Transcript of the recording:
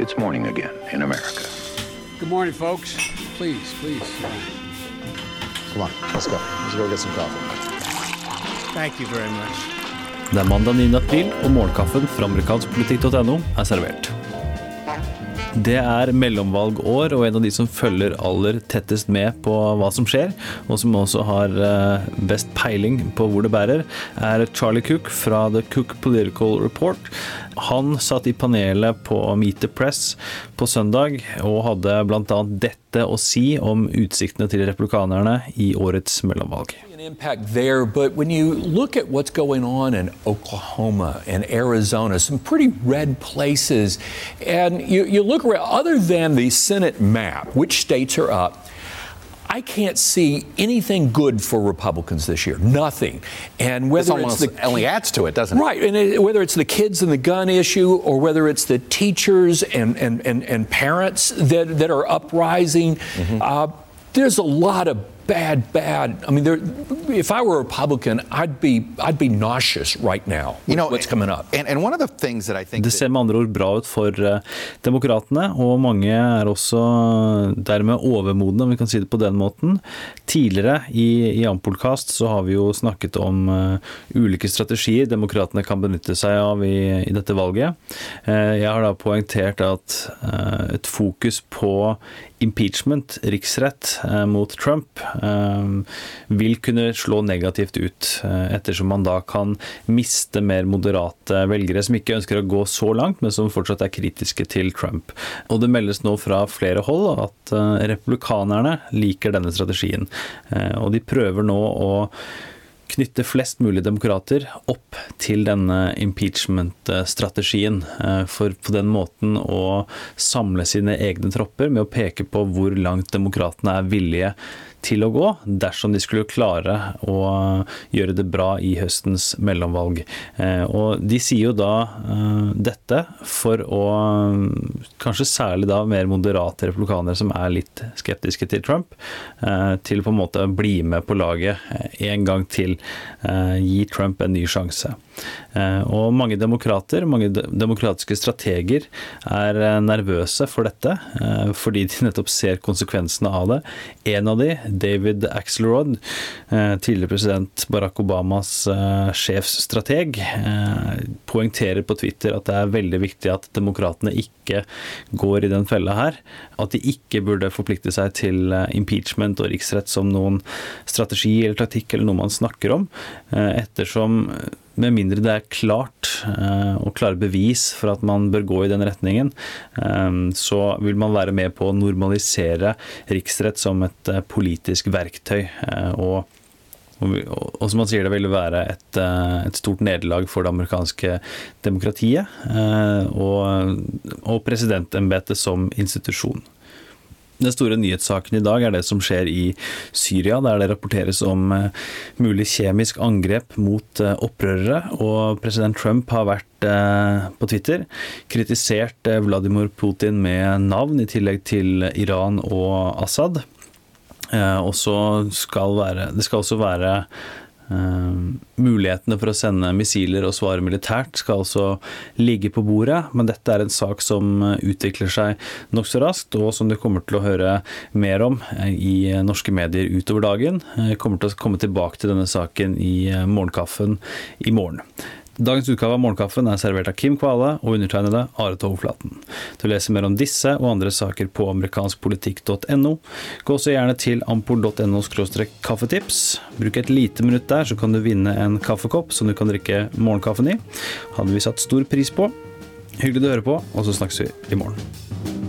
It's morning again in America. Good morning, folks. Please, please. Come on, let's go. Let's go get some coffee. Thank you very much. Det er mandag 9. april, og morgenkaffen fra amerikanskpolitikk.no er servert. Det er mellomvalgår, og en av de som følger aller tettest med på hva som skjer, og som også har eh, best peiling på hvor det bærer, er Charlie Cook fra The Cook Political Report. Han satt i panelet på Meet the Press på søndag, og hadde bl.a. dette å si om utsiktene til republikanerne i årets mellomvalg. An impact there, but when you look at what's going on in Oklahoma and Arizona, some pretty red places, and you, you look around, other than the Senate map, which states are up, I can't see anything good for Republicans this year. Nothing. And whether it's the only adds to it, doesn't it? Right, and it, whether it's the kids and the gun issue, or whether it's the teachers and, and, and, and parents that, that are uprising, Mm-hmm. uh, there's a lot of bad, bad. I mean, there, if I were a Republican, I'd be I'd be nauseous right now with You know, what's coming up. And, and one of the things that I think Det ser med andre ord bra ut for eh, demokratene, og mange er også dermed overmodne, om vi kan si det på den måten. Tidligere i, i Ampolkast så har vi jo snakket om eh, ulike strategier demokratene kan benytte seg av i, i dette valget. Eh, jeg har da poengtert at et fokus på impeachment, riksrett, mot Trump, vil kunne slå negativt ut, eh, ettersom man da kan miste mer moderate velgere som ikke ønsker å gå så langt, men som fortsatt er kritiske til Trump. Og det meldes nå fra flere hold at eh, republikanerne liker denne strategien, eh, og de prøver nå å knytte flest mulig demokrater opp til denne impeachment-strategien, eh, for på den måten å samle sine egne tropper med å peke på hvor langt demokratene er villige til å gå, dersom de skulle klare å gjøre det bra i høstens mellomvalg. Eh, Og de sier jo da eh, dette for å kanskje særlig da mer moderate republikanere som er litt skeptiske til Trump, til på en måte å bli med på laget en gang til. Eh, Gi Trump en ny sjanse. Eh, Og mange demokrater, mange demokratiske strateger, er eh, nervøse for dette, eh, fordi de nettopp ser konsekvensene av det. En av de, David Axelrod, tidligere president Barack Obamas sjefsstrateg, poengterer på Twitter at det er veldig viktig at demokratene ikke går i den fella her. At de ikke burde forplikte seg til impeachment og riksrett som noen strategi eller taktikk eller noe man snakker om, ettersom med mindre det er klart eh, og klare bevis for at man bør gå i den retningen, eh, så vil man være med på å normalisere riksrett som et eh, politisk verktøy. og og, som man sier, det vil være et, et stort nederlag for det amerikanske demokratiet og, og presidentembetet som institusjon. Den store nyhetssaken i dag er det som skjer i Syria, der det rapporteres om eh, mulig kjemisk angrep mot eh, opprørere. Og president Trump har vært eh, på Twitter kritisert Vladimir Putin med navn, i tillegg til Iran og Assad. Også skal være, det skal også være mulighetene for å sende missiler og svare militært skal altså ligge på bordet, men dette er en sak som eh, utvikler seg nokså raskt, og som du kommer til å høre mer om eh, i norske medier utover dagen. Jeg kommer til å komme tilbake til denne saken i eh, Morgenkaffen i morgen. Dagens utgave av Morgenkaffen er servert av Kim Kvale og undertegnede Are Tovflaten. Du leser mer om disse og andre saker på amerikanskpolitikk.no. Gå også gjerne til ampol.no kaffetips. Bruk et lite minutt der, så kan du vinne en kaffekopp som du kan drikke morgenkaffen i. Hadde vi satt stor pris på. Hyggelig du hører på, og så snakkes vi i morgen.